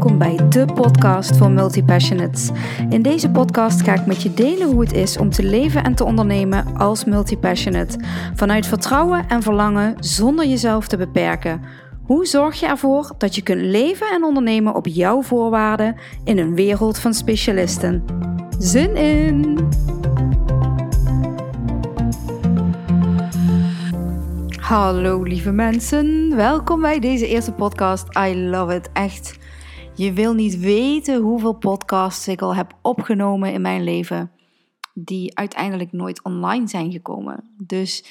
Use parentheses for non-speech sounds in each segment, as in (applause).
welkom bij de podcast voor multipassionates. In deze podcast ga ik met je delen hoe het is om te leven en te ondernemen als multipassionate. Vanuit vertrouwen en verlangen zonder jezelf te beperken. Hoe zorg je ervoor dat je kunt leven en ondernemen op jouw voorwaarden in een wereld van specialisten? Zin in! Hallo lieve mensen, welkom bij deze eerste podcast. I love it, echt. Je wil niet weten hoeveel podcasts ik al heb opgenomen in mijn leven, die uiteindelijk nooit online zijn gekomen. Dus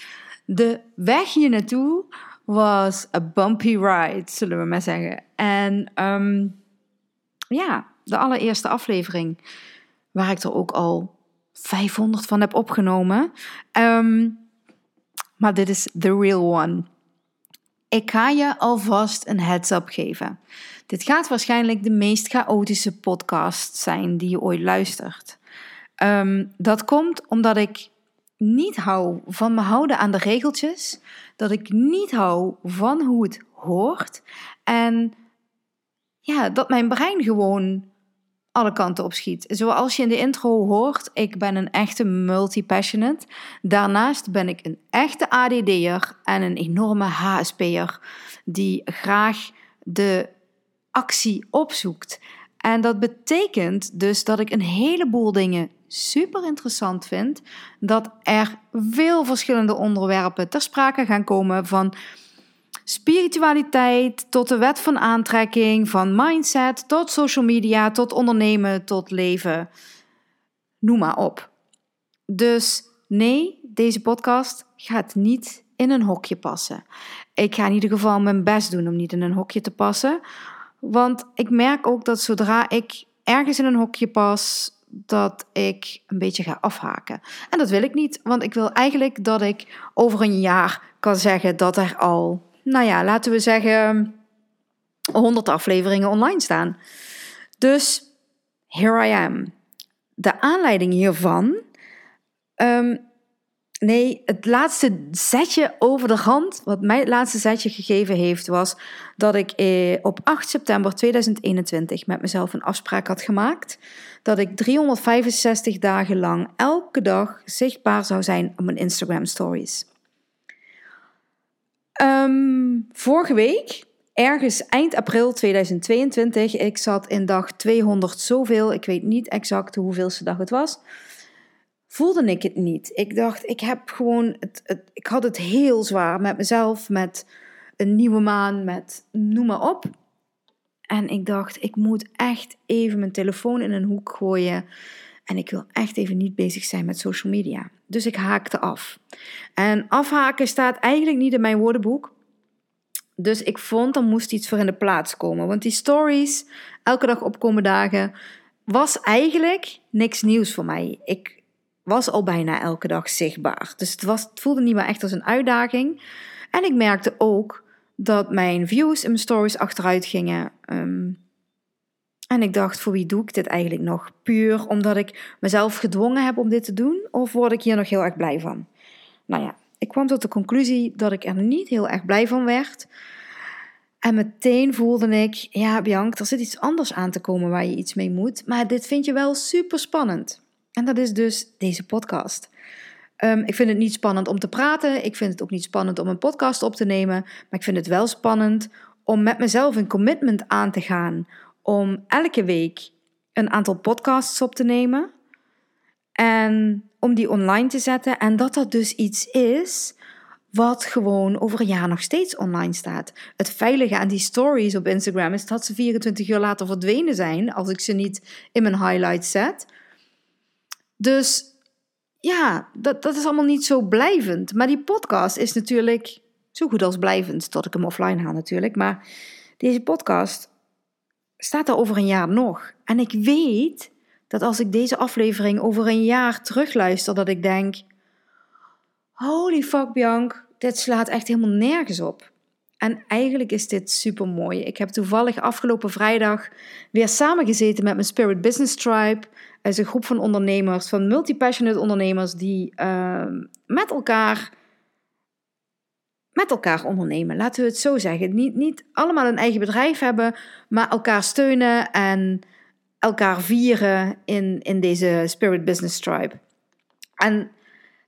de weg hier naartoe was a bumpy ride, zullen we maar zeggen. En ehm, ja, de allereerste aflevering, waar ik er ook al 500 van heb opgenomen. Um, maar dit is the real one. Ik ga je alvast een heads-up geven. Dit gaat waarschijnlijk de meest chaotische podcast zijn die je ooit luistert. Ehm, dat komt omdat ik niet hou van me houden aan de regeltjes, dat ik niet hou van hoe het hoort en ja, dat mijn brein gewoon alle kanten op schiet. Zoals je in de intro hoort, ik ben een echte multi-passionate. Daarnaast ben ik een echte ADD'er en een enorme HSP'er die graag de actie opzoekt. En dat betekent dus dat ik een heleboel dingen super interessant vind. Dat er veel verschillende onderwerpen ter sprake gaan komen van spiritualiteit tot de wet van aantrekking, van mindset tot social media, tot ondernemen, tot leven. Noem maar op. Dus nee, deze podcast gaat niet in een hokje passen. Ik ga in ieder geval mijn best doen om niet in een hokje te passen. Want ik merk ook dat zodra ik ergens in een hokje pas, dat ik een beetje ga afhaken. En dat wil ik niet, want ik wil eigenlijk dat ik over een jaar kan zeggen dat er al nou ja, laten we zeggen, 100 afleveringen online staan. Dus here I am. De aanleiding hiervan. Um, nee, het laatste zetje over de hand, wat mij het laatste zetje gegeven heeft, was dat ik eh, op 8 september 2021 met mezelf een afspraak had gemaakt. Dat ik 365 dagen lang elke dag zichtbaar zou zijn op mijn Instagram stories. Um, vorige week, ergens eind april 2022, ik zat in dag 200 zoveel, ik weet niet exact hoeveelste dag het was, voelde ik het niet. Ik dacht, ik heb gewoon, het, ik had het heel zwaar met mezelf, met een nieuwe maan, met noem maar op. En ik dacht, ik moet echt even mijn telefoon in een hoek gooien. En ik wil echt even niet bezig zijn met social media. Dus ik haakte af. En afhaken staat eigenlijk niet in mijn woordenboek. Dus ik vond er moest iets voor in de plaats komen. Want die stories, elke dag opkomen dagen, was eigenlijk niks nieuws voor mij. Ik was al bijna elke dag zichtbaar. Dus het, was, het voelde niet meer echt als een uitdaging. En ik merkte ook dat mijn views in mijn stories achteruit gingen. Um, en ik dacht, voor wie doe ik dit eigenlijk nog? Puur omdat ik mezelf gedwongen heb om dit te doen? Of word ik hier nog heel erg blij van? Nou ja, ik kwam tot de conclusie dat ik er niet heel erg blij van werd. En meteen voelde ik, ja Bianca, er zit iets anders aan te komen waar je iets mee moet. Maar dit vind je wel super spannend. En dat is dus deze podcast. Um, ik vind het niet spannend om te praten. Ik vind het ook niet spannend om een podcast op te nemen. Maar ik vind het wel spannend om met mezelf een commitment aan te gaan om elke week een aantal podcasts op te nemen en om die online te zetten. En dat dat dus iets is wat gewoon over een jaar nog steeds online staat. Het veilige aan die stories op Instagram is dat ze 24 uur later verdwenen zijn als ik ze niet in mijn highlights zet. Dus ja, dat, dat is allemaal niet zo blijvend. Maar die podcast is natuurlijk zo goed als blijvend, tot ik hem offline haal natuurlijk. Maar deze podcast staat er over een jaar nog. En ik weet dat als ik deze aflevering over een jaar terugluister, dat ik denk: holy fuck, Bianc, dit slaat echt helemaal nergens op. En eigenlijk is dit super mooi. Ik heb toevallig afgelopen vrijdag weer samengezeten met mijn Spirit Business Tribe. Het is een groep van ondernemers, van multi-passionate ondernemers, die uh, met elkaar met elkaar ondernemen. Laten we het zo zeggen. Niet, niet allemaal een eigen bedrijf hebben, maar elkaar steunen en elkaar vieren in, in deze Spirit Business Tribe. En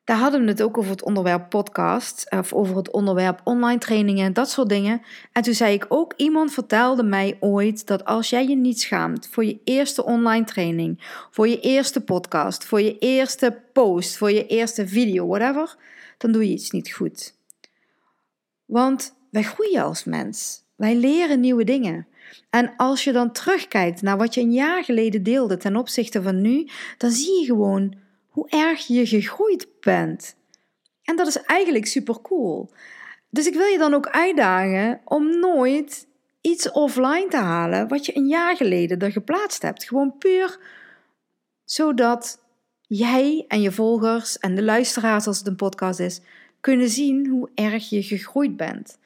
daar hadden we het ook over het onderwerp podcast, of over het onderwerp online trainingen, dat soort dingen. En toen zei ik ook, iemand vertelde mij ooit dat als jij je niet schaamt voor je eerste online training, voor je eerste podcast, voor je eerste post, voor je eerste video, whatever, dan doe je iets niet goed. Want wij groeien als mens. Wij leren nieuwe dingen. En als je dan terugkijkt naar wat je een jaar geleden deelde ten opzichte van nu, dan zie je gewoon hoe erg je gegroeid bent. En dat is eigenlijk super cool. Dus ik wil je dan ook uitdagen om nooit iets offline te halen wat je een jaar geleden er geplaatst hebt. Gewoon puur zodat jij en je volgers en de luisteraars als het een podcast is, kunnen zien hoe erg je gegroeid bent.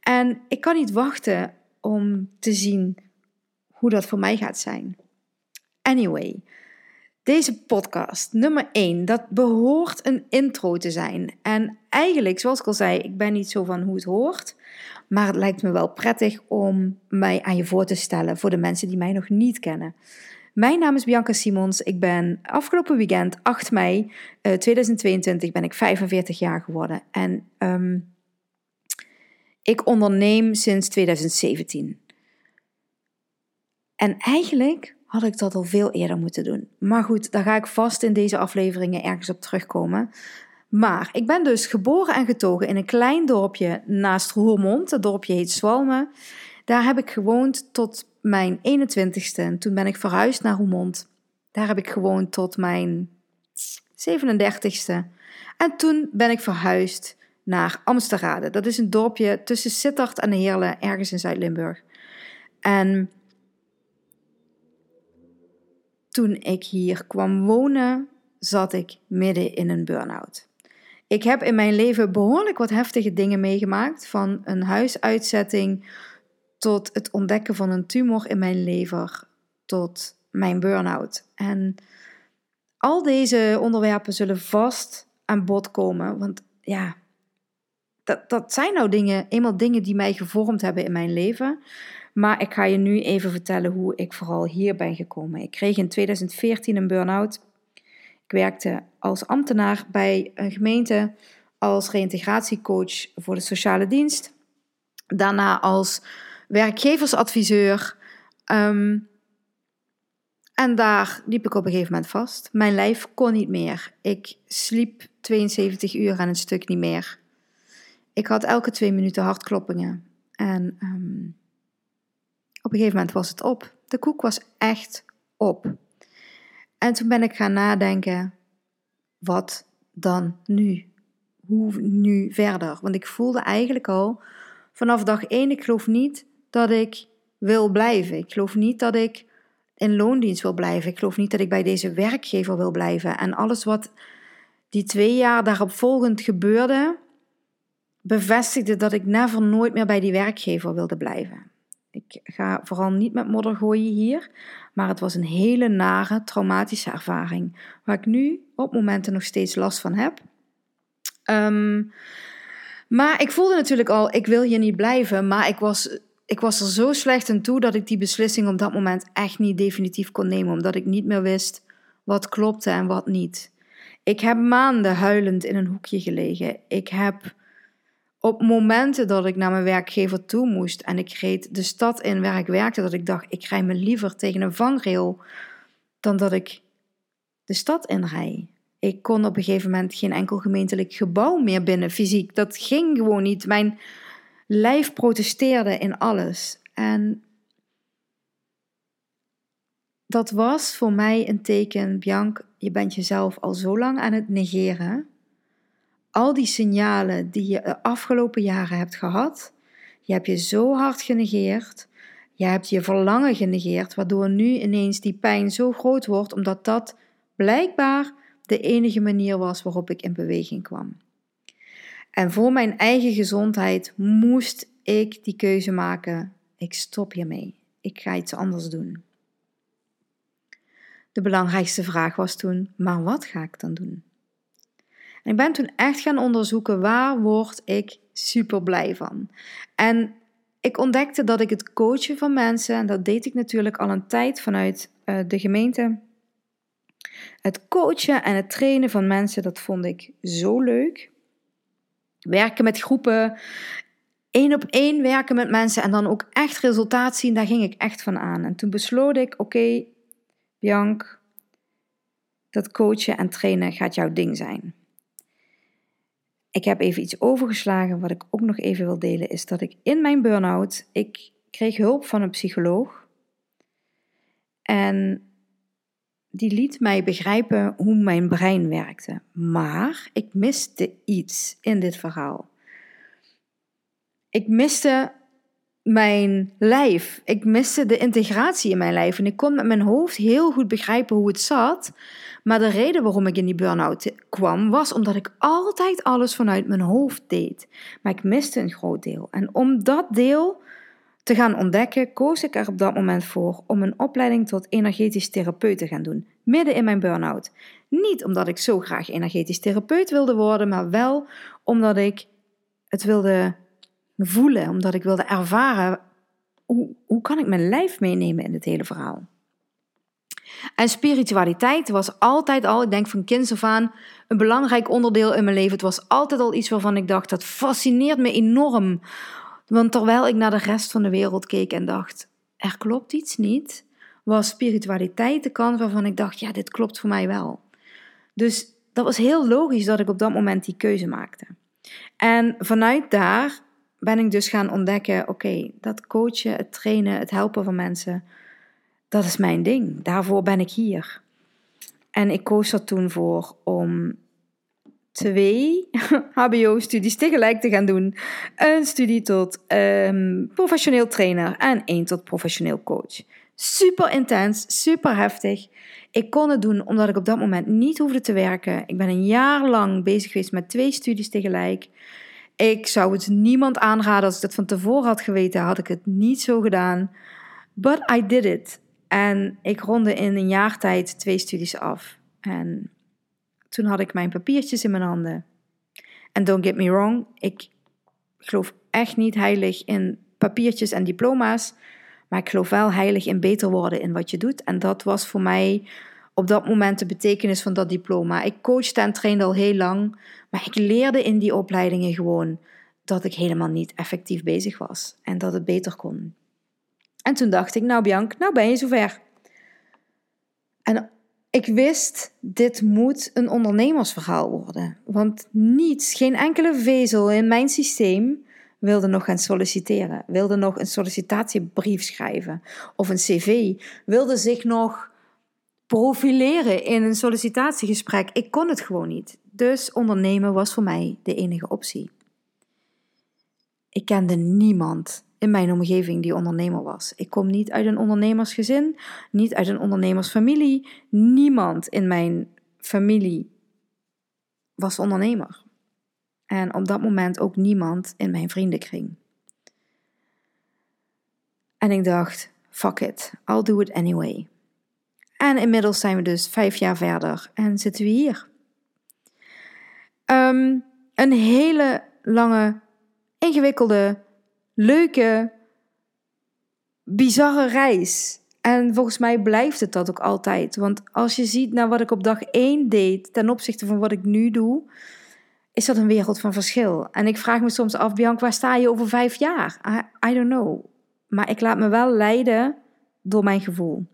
En ik kan niet wachten om te zien hoe dat voor mij gaat zijn. Anyway, deze podcast, nummer 1, dat behoort een intro te zijn. En eigenlijk, zoals ik al zei, ik ben niet zo van hoe het hoort. Maar het lijkt me wel prettig om mij aan je voor te stellen voor de mensen die mij nog niet kennen. Mijn naam is Bianca Simons. Ik ben afgelopen weekend, 8 mei 2022, eh, ben ik 45 jaar geworden. En um, ik onderneem sinds 2017. En eigenlijk had ik dat al veel eerder moeten doen. Maar goed, daar ga ik vast in deze afleveringen ergens op terugkomen. Maar ik ben dus geboren en getogen in een klein dorpje naast Roermond. Het dorpje heet Zwalmen. Daar heb ik gewoond tot mijn 21ste. En toen ben ik verhuisd naar Roermond. Daar heb ik gewoond tot mijn 37ste. En toen ben ik verhuisd naar Amsterrade. Dat is een dorpje tussen Sittard en Heerlen, ergens in Zuid-Limburg. En toen ik hier kwam wonen, zat ik midden in een burn-out. Ik heb in mijn leven behoorlijk wat heftige dingen meegemaakt, van een huisuitzetting tot het ontdekken van een tumor in mijn lever, tot mijn burn-out. En al deze onderwerpen zullen vast aan bod komen, want ja, dat, dat zijn nou dingen, eenmaal dingen die mij gevormd hebben in mijn leven. Maar ik ga je nu even vertellen hoe ik vooral hier ben gekomen. Ik kreeg in 2014 een burn-out. Ik werkte als ambtenaar bij een gemeente als reïntegratiecoach voor de sociale dienst. Daarna als werkgeversadviseur. Um, en daar liep ik op een gegeven moment vast. Mijn lijf kon niet meer. Ik sliep 72 uur aan een stuk niet meer. Ik had elke twee minuten hartkloppingen. En um, op een gegeven moment was het op. De koek was echt op. En toen ben ik gaan nadenken: wat dan nu? Hoe nu verder? Want ik voelde eigenlijk al vanaf dag één: ik geloof niet dat ik wil blijven. Ik geloof niet dat ik in loondienst wil blijven. Ik geloof niet dat ik bij deze werkgever wil blijven. En alles wat die twee jaar daarop volgend gebeurde, bevestigde dat ik never nooit meer bij die werkgever wilde blijven. Ik ga vooral niet met modder gooien hier, maar het was een hele nare, traumatische ervaring, waar ik nu op momenten nog steeds last van heb. Ehm, maar ik voelde natuurlijk al, ik wil hier niet blijven, maar ik was, ik was er zo slecht aan toe dat ik die beslissing op dat moment echt niet definitief kon nemen, omdat ik niet meer wist wat klopte en wat niet. Ik heb maanden huilend in een hoekje gelegen. Ik heb op momenten dat ik naar mijn werkgever toe moest en ik reed de stad in waar ik werkte, dat ik dacht, ik rij me liever tegen een vangrail dan dat ik de stad inrij. Ik kon op een gegeven moment geen enkel gemeentelijk gebouw meer binnen, fysiek. Dat ging gewoon niet. Mijn lijf protesteerde in alles. En dat was voor mij een teken, Bianc, je bent jezelf al zo lang aan het negeren al die signalen die je de afgelopen jaren hebt gehad, je hebt je zo hard genegeerd, je hebt je verlangen genegeerd, waardoor nu ineens die pijn zo groot wordt, omdat dat blijkbaar de enige manier was waarop ik in beweging kwam. En voor mijn eigen gezondheid moest ik die keuze maken. Ik stop hiermee. Ik ga iets anders doen. De belangrijkste vraag was toen: maar wat ga ik dan doen? ik ben toen echt gaan onderzoeken waar word ik super blij van. En ik ontdekte dat ik het coachen van mensen, en dat deed ik natuurlijk al een tijd vanuit uh, de gemeente. Het coachen en het trainen van mensen, dat vond ik zo leuk. Werken met groepen, één op één werken met mensen en dan ook echt resultaat zien, daar ging ik echt van aan. En toen besloot ik, oké, okay, dat coachen en trainen gaat jouw ding zijn. Ik heb even iets overgeslagen. Wat ik ook nog even wil delen is dat ik in mijn burn-out, ik kreeg hulp van een psycholoog. En die liet mij begrijpen hoe mijn brein werkte. Maar ik miste iets in dit verhaal. Ik miste mijn lijf. Ik miste de integratie in mijn lijf. En ik kon met mijn hoofd heel goed begrijpen hoe het zat. Maar de reden waarom ik in die burn-out kwam, was omdat ik altijd alles vanuit mijn hoofd deed. Maar ik miste een groot deel. En om dat deel te gaan ontdekken, koos ik er op dat moment voor om een opleiding tot energetisch therapeut te gaan doen. Midden in mijn burn-out. Niet omdat ik zo graag energetisch therapeut wilde worden, maar wel omdat ik het wilde voelen, omdat ik wilde ervaren hoe, hoe kan ik mijn lijf meenemen in het hele verhaal. En spiritualiteit was altijd al, ik denk van kinds af aan, een belangrijk onderdeel in mijn leven. Het was altijd al iets waarvan ik dacht, dat fascineert me enorm. Want terwijl ik naar de rest van de wereld keek en dacht, er klopt iets niet, was spiritualiteit de kant waarvan ik dacht, ja, dit klopt voor mij wel. Dus dat was heel logisch dat ik op dat moment die keuze maakte. En vanuit daar ben ik dus gaan ontdekken: oké, dat coachen, het trainen, het helpen van mensen, dat is mijn ding. Daarvoor ben ik hier. En ik koos er toen voor om twee (laughs) HBO-studies tegelijk te gaan doen: een studie tot um, professioneel trainer en één tot professioneel coach. Super intens, super heftig. Ik kon het doen omdat ik op dat moment niet hoefde te werken. Ik ben een jaar lang bezig geweest met twee studies tegelijk. Ik zou het niemand aanraden. Als ik dat van tevoren had geweten, had ik het niet zo gedaan. But I did it. En ik ronde in een jaar tijd twee studies af. En toen had ik mijn papiertjes in mijn handen. En don't get me wrong, ik geloof echt niet heilig in papiertjes en diploma's. Maar ik geloof wel heilig in beter worden in wat je doet. En dat was voor mij op dat moment de betekenis van dat diploma. Ik coachte en trainde al heel lang, maar ik leerde in die opleidingen gewoon dat ik helemaal niet effectief bezig was en dat het beter kon. En toen dacht ik, nou Bianc, nou ben je zover. En ik wist, dit moet een ondernemersverhaal worden. Want niets, geen enkele vezel in mijn systeem wilde nog gaan solliciteren, wilde nog een sollicitatiebrief schrijven of een cv, wilde zich nog profileren in een sollicitatiegesprek. Ik kon het gewoon niet. Dus ondernemen was voor mij de enige optie. Ik kende niemand in mijn omgeving die ondernemer was. Ik kom niet uit een ondernemersgezin, niet uit een ondernemersfamilie. Niemand in mijn familie was ondernemer. En op dat moment ook niemand in mijn vriendenkring. En ik dacht, fuck it, I'll do it anyway. En inmiddels zijn we dus vijf jaar verder en zitten we hier. Ehm, een hele lange, ingewikkelde, leuke, bizarre reis. En volgens mij blijft het dat ook altijd. Want als je ziet naar wat ik op dag 1 deed ten opzichte van wat ik nu doe, is dat een wereld van verschil. En ik vraag me soms af, Bianca, waar sta je over vijf jaar? I, I don't know. Maar ik laat me wel leiden door mijn gevoel.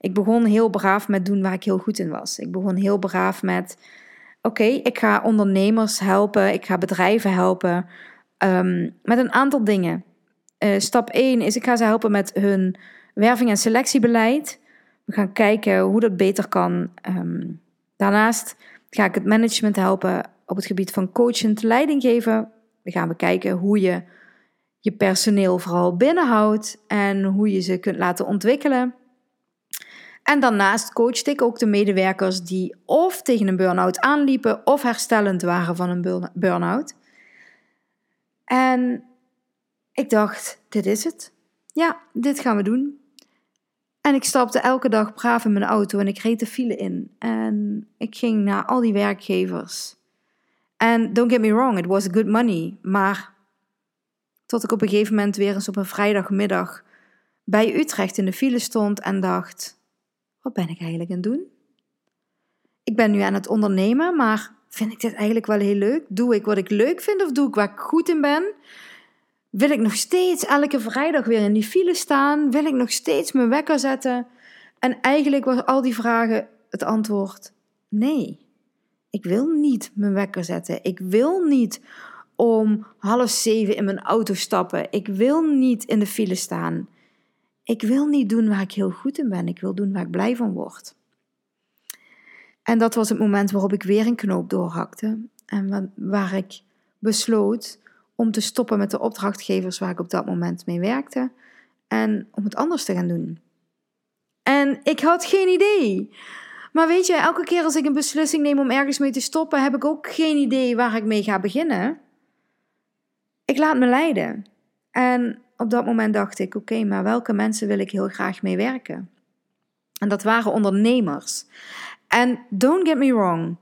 Ik begon heel braaf met doen waar ik heel goed in was. Ik begon heel braaf met: oké, ik ga ondernemers helpen, ik ga bedrijven helpen um, met een aantal dingen. Uh, stap 1 is: ik ga ze helpen met hun werving- en selectiebeleid. We gaan kijken hoe dat beter kan. Um, daarnaast ga ik het management helpen op het gebied van coachend leiding geven. We gaan bekijken hoe je je personeel vooral binnenhoudt en hoe je ze kunt laten ontwikkelen. En daarnaast coachte ik ook de medewerkers die of tegen een burn-out aanliepen of herstellend waren van een burn-out. En ik dacht, dit is het. Ja, dit gaan we doen. En ik stapte elke dag braaf in mijn auto en ik reed de file in. En ik ging naar al die werkgevers. En don't get me wrong, it was good money. Maar tot ik op een gegeven moment weer eens op een vrijdagmiddag bij Utrecht in de file stond en dacht: wat ben ik eigenlijk aan het doen? Ik ben nu aan het ondernemen, maar vind ik dit eigenlijk wel heel leuk? Doe ik wat ik leuk vind of doe ik waar ik goed in ben? Wil ik nog steeds elke vrijdag weer in die file staan? Wil ik nog steeds mijn wekker zetten? En eigenlijk was al die vragen het antwoord: nee. Ik wil niet mijn wekker zetten. Ik wil niet om half zeven in mijn auto stappen. Ik wil niet in de file staan. Ik wil niet doen waar ik heel goed in ben. Ik wil doen waar ik blij van word. En dat was het moment waarop ik weer een knoop doorhakte. En waar ik besloot om te stoppen met de opdrachtgevers waar ik op dat moment mee werkte. En om het anders te gaan doen. En ik had geen idee. Maar weet je, elke keer als ik een beslissing neem om ergens mee te stoppen, heb ik ook geen idee waar ik mee ga beginnen. Ik laat me leiden. En op dat moment dacht ik: oké, maar welke mensen wil ik heel graag mee werken? En dat waren ondernemers. En don't get me wrong,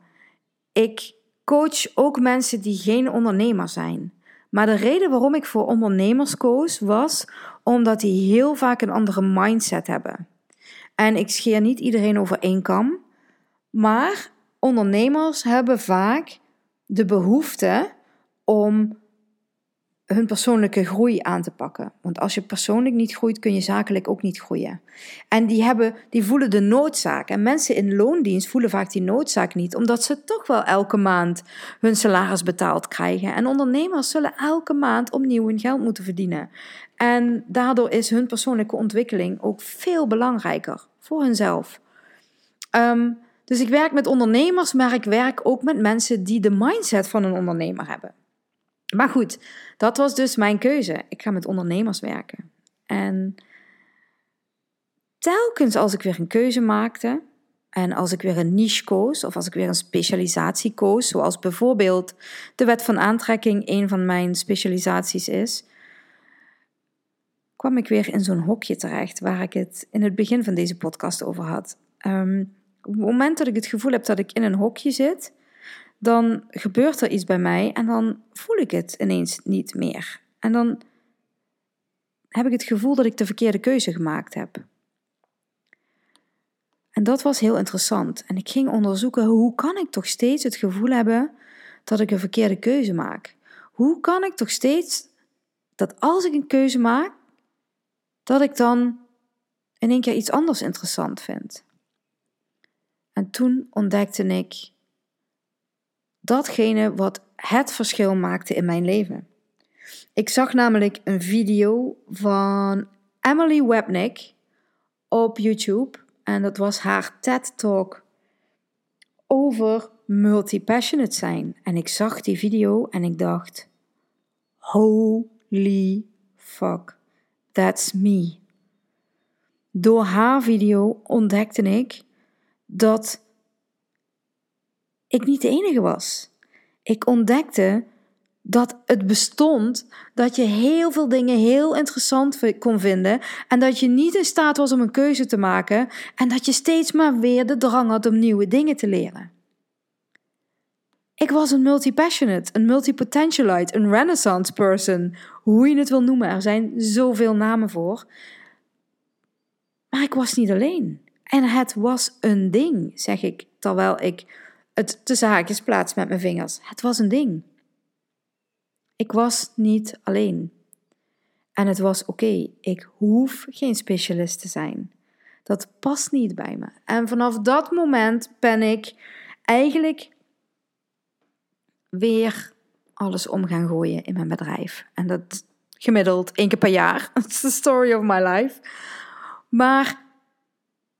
ik coach ook mensen die geen ondernemer zijn. Maar de reden waarom ik voor ondernemers koos was omdat die heel vaak een andere mindset hebben. En ik scheer niet iedereen over één kam, maar ondernemers hebben vaak de behoefte om hun persoonlijke groei aan te pakken. Want als je persoonlijk niet groeit, kun je zakelijk ook niet groeien. En die, hebben, die voelen de noodzaak. En mensen in loondienst voelen vaak die noodzaak niet, omdat ze toch wel elke maand hun salaris betaald krijgen. En ondernemers zullen elke maand opnieuw hun geld moeten verdienen. En daardoor is hun persoonlijke ontwikkeling ook veel belangrijker voor hunzelf. Ehm, dus ik werk met ondernemers, maar ik werk ook met mensen die de mindset van een ondernemer hebben. Maar goed, dat was dus mijn keuze. Ik ga met ondernemers werken. En telkens als ik weer een keuze maakte en als ik weer een niche koos of als ik weer een specialisatie koos, zoals bijvoorbeeld de wet van aantrekking een van mijn specialisaties is, kwam ik weer in zo'n hokje terecht waar ik het in het begin van deze podcast over had. Um, op het moment dat ik het gevoel heb dat ik in een hokje zit, dan gebeurt er iets bij mij en dan voel ik het ineens niet meer. En dan heb ik het gevoel dat ik de verkeerde keuze gemaakt heb. En dat was heel interessant. En ik ging onderzoeken hoe kan ik toch steeds het gevoel hebben dat ik een verkeerde keuze maak? Hoe kan ik toch steeds dat als ik een keuze maak, dat ik dan in één keer iets anders interessant vind? En toen ontdekte ik datgene wat het verschil maakte in mijn leven. Ik zag namelijk een video van Emily Webnick op YouTube. En dat was haar TED-talk over multi-passionate zijn. En ik zag die video en ik dacht: Holy fuck, that's me. Door haar video ontdekte ik dat ik niet de enige was. Ik ontdekte dat het bestond dat je heel veel dingen heel interessant kon vinden en dat je niet in staat was om een keuze te maken en dat je steeds maar weer de drang had om nieuwe dingen te leren. Ik was een multi-passionate, een multi-potentialite, een renaissance person, hoe je het wil noemen. Er zijn zoveel namen voor. Maar ik was niet alleen. En het was een ding, zeg ik, terwijl ik het tussen haakjes plaats met mijn vingers. Het was een ding. Ik was niet alleen. En het was oké, ik hoef geen specialist te zijn. Dat past niet bij me. En vanaf dat moment ben ik eigenlijk weer alles om gaan gooien in mijn bedrijf. En dat gemiddeld één keer per jaar. (laughs) It's the story of my life. Maar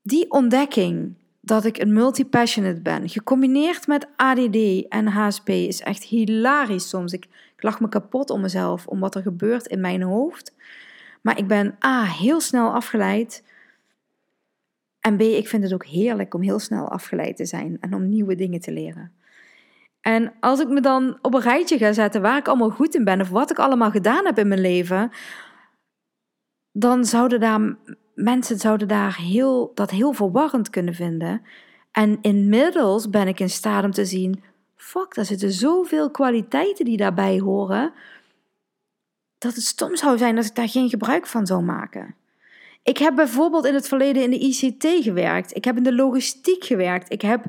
die ontdekking dat ik een multi-passionate ben, gecombineerd met ADD en HSP, is echt hilarisch soms. Ik, ik lach me kapot om mezelf, om wat er gebeurt in mijn hoofd. Maar ik ben A, heel snel afgeleid. En B, ik vind het ook heerlijk om heel snel afgeleid te zijn en om nieuwe dingen te leren. En als ik me dan op een rijtje ga zetten waar ik allemaal goed in ben of wat ik allemaal gedaan heb in mijn leven, dan zouden daar mensen zouden daar heel, dat heel verwarrend kunnen vinden. En inmiddels ben ik in staat om te zien fuck, daar zitten zoveel kwaliteiten die daarbij horen, dat het stom zou zijn als ik daar geen gebruik van zou maken. Ik heb bijvoorbeeld in het verleden in de ICT gewerkt. Ik heb in de logistiek gewerkt. Ik heb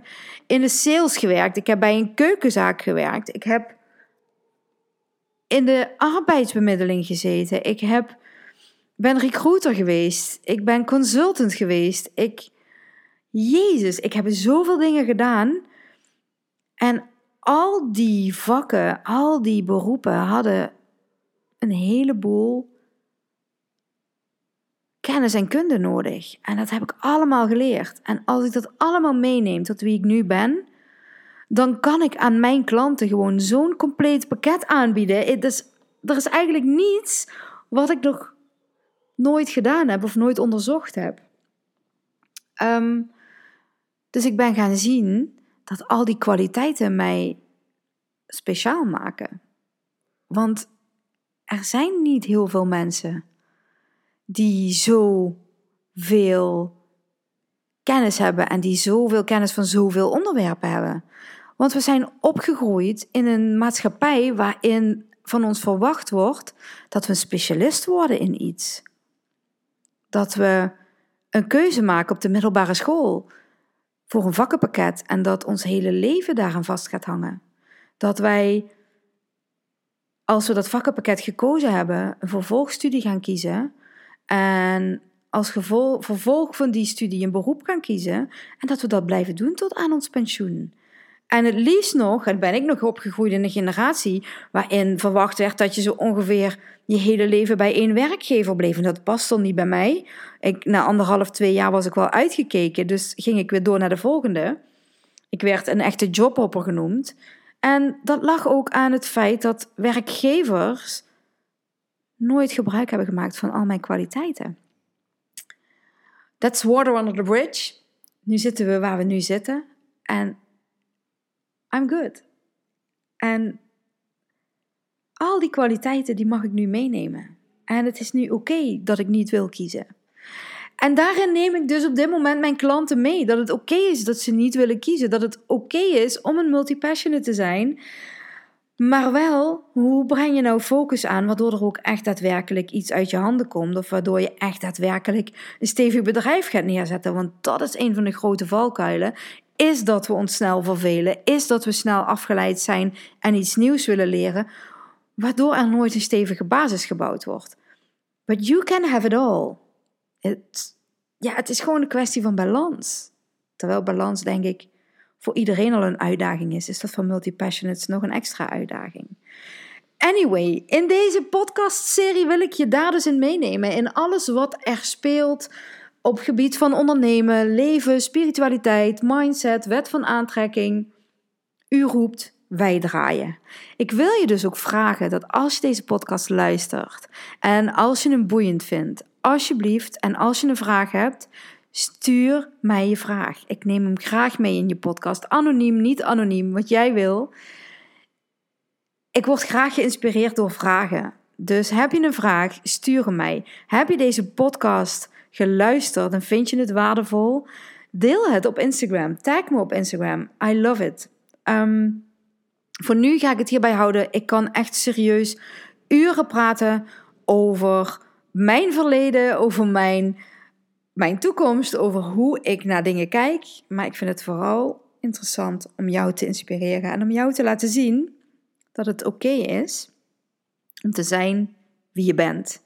in de sales gewerkt. Ik heb bij een keukenzaak gewerkt. Ik heb in de arbeidsbemiddeling gezeten. Ik heb, ben recruiter geweest. Ik ben consultant geweest. Ik, Jezus, ik heb zoveel dingen gedaan. En al die vakken, al die beroepen hadden een heleboel kennis en kunde nodig. En dat heb ik allemaal geleerd. En als ik dat allemaal meeneem tot wie ik nu ben, dan kan ik aan mijn klanten gewoon zo'n compleet pakket aanbieden. Is, er is eigenlijk niets wat ik nog nooit gedaan heb of nooit onderzocht heb. Ehm, dus ik ben gaan zien dat al die kwaliteiten mij speciaal maken. Want er zijn niet heel veel mensen die zo veel kennis hebben en die zoveel kennis van zoveel onderwerpen hebben. Want we zijn opgegroeid in een maatschappij waarin van ons verwacht wordt dat we een specialist worden in iets. Dat we een keuze maken op de middelbare school voor een vakkenpakket en dat ons hele leven daaraan vast gaat hangen. Dat wij, als we dat vakkenpakket gekozen hebben, een vervolgstudie gaan kiezen en als gevolg, vervolg van die studie een beroep gaan kiezen en dat we dat blijven doen tot aan ons pensioen. En het liefst nog, en ben ik nog opgegroeid in een generatie waarin verwacht werd dat je zo ongeveer je hele leven bij één werkgever bleef. En dat past dan niet bij mij. Ik, na anderhalf, twee jaar was ik wel uitgekeken, dus ging ik weer door naar de volgende. Ik werd een echte jobhopper genoemd. En dat lag ook aan het feit dat werkgevers nooit gebruik hebben gemaakt van al mijn kwaliteiten. That's water under the bridge. Nu zitten we waar we nu zitten. En I'm good. En al die kwaliteiten die mag ik nu meenemen. En het is nu oké dat ik niet wil kiezen. En daarin neem ik dus op dit moment mijn klanten mee. Dat het oké is dat ze niet willen kiezen. Dat het oké is om een multipassionate te zijn. Maar wel, hoe breng je nou focus aan waardoor er ook echt daadwerkelijk iets uit je handen komt of waardoor je echt daadwerkelijk een stevig bedrijf gaat neerzetten? Want dat is een van de grote valkuilen. Is dat we ons snel vervelen? Is dat we snel afgeleid zijn en iets nieuws willen leren, waardoor er nooit een stevige basis gebouwd wordt? But you can have it all. ja, het is gewoon een kwestie van balans. Terwijl balans, denk ik, voor iedereen al een uitdaging is, is dat voor multipassionates nog een extra uitdaging. Anyway, in deze podcastserie wil ik je daar dus in meenemen. In alles wat er speelt op gebied van ondernemen, leven, spiritualiteit, mindset, wet van aantrekking. U roept, wij draaien. Ik wil je dus ook vragen dat als je deze podcast luistert en als je hem boeiend vindt, alsjeblieft en als je een vraag hebt, Stuur mij je vraag. Ik neem hem graag mee in je podcast. Anoniem, niet anoniem, wat jij wil. Ik word graag geïnspireerd door vragen. Dus heb je een vraag, stuur hem mij. Heb je deze podcast geluisterd en vind je het waardevol? Deel het op Instagram. Tag me op Instagram. I love it. Ehm, voor nu ga ik het hierbij houden. Ik kan echt serieus uren praten over mijn verleden, over mijn mijn toekomst, over hoe ik naar dingen kijk. Maar ik vind het vooral interessant om jou te inspireren en om jou te laten zien dat het oké is om te zijn wie je bent.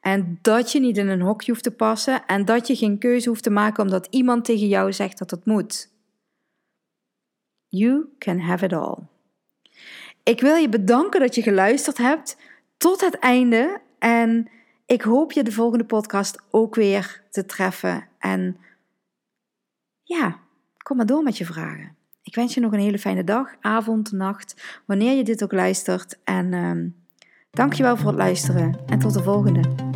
En dat je niet in een hokje hoeft te passen en dat je geen keuze hoeft te maken omdat iemand tegen jou zegt dat het moet. You can have it all. Ik wil je bedanken dat je geluisterd hebt tot het einde en ik hoop je de volgende podcast ook weer te treffen. En ja, kom maar door met je vragen. Ik wens je nog een hele fijne dag, avond, nacht, wanneer je dit ook luistert. En um, dankjewel voor het luisteren en tot de volgende.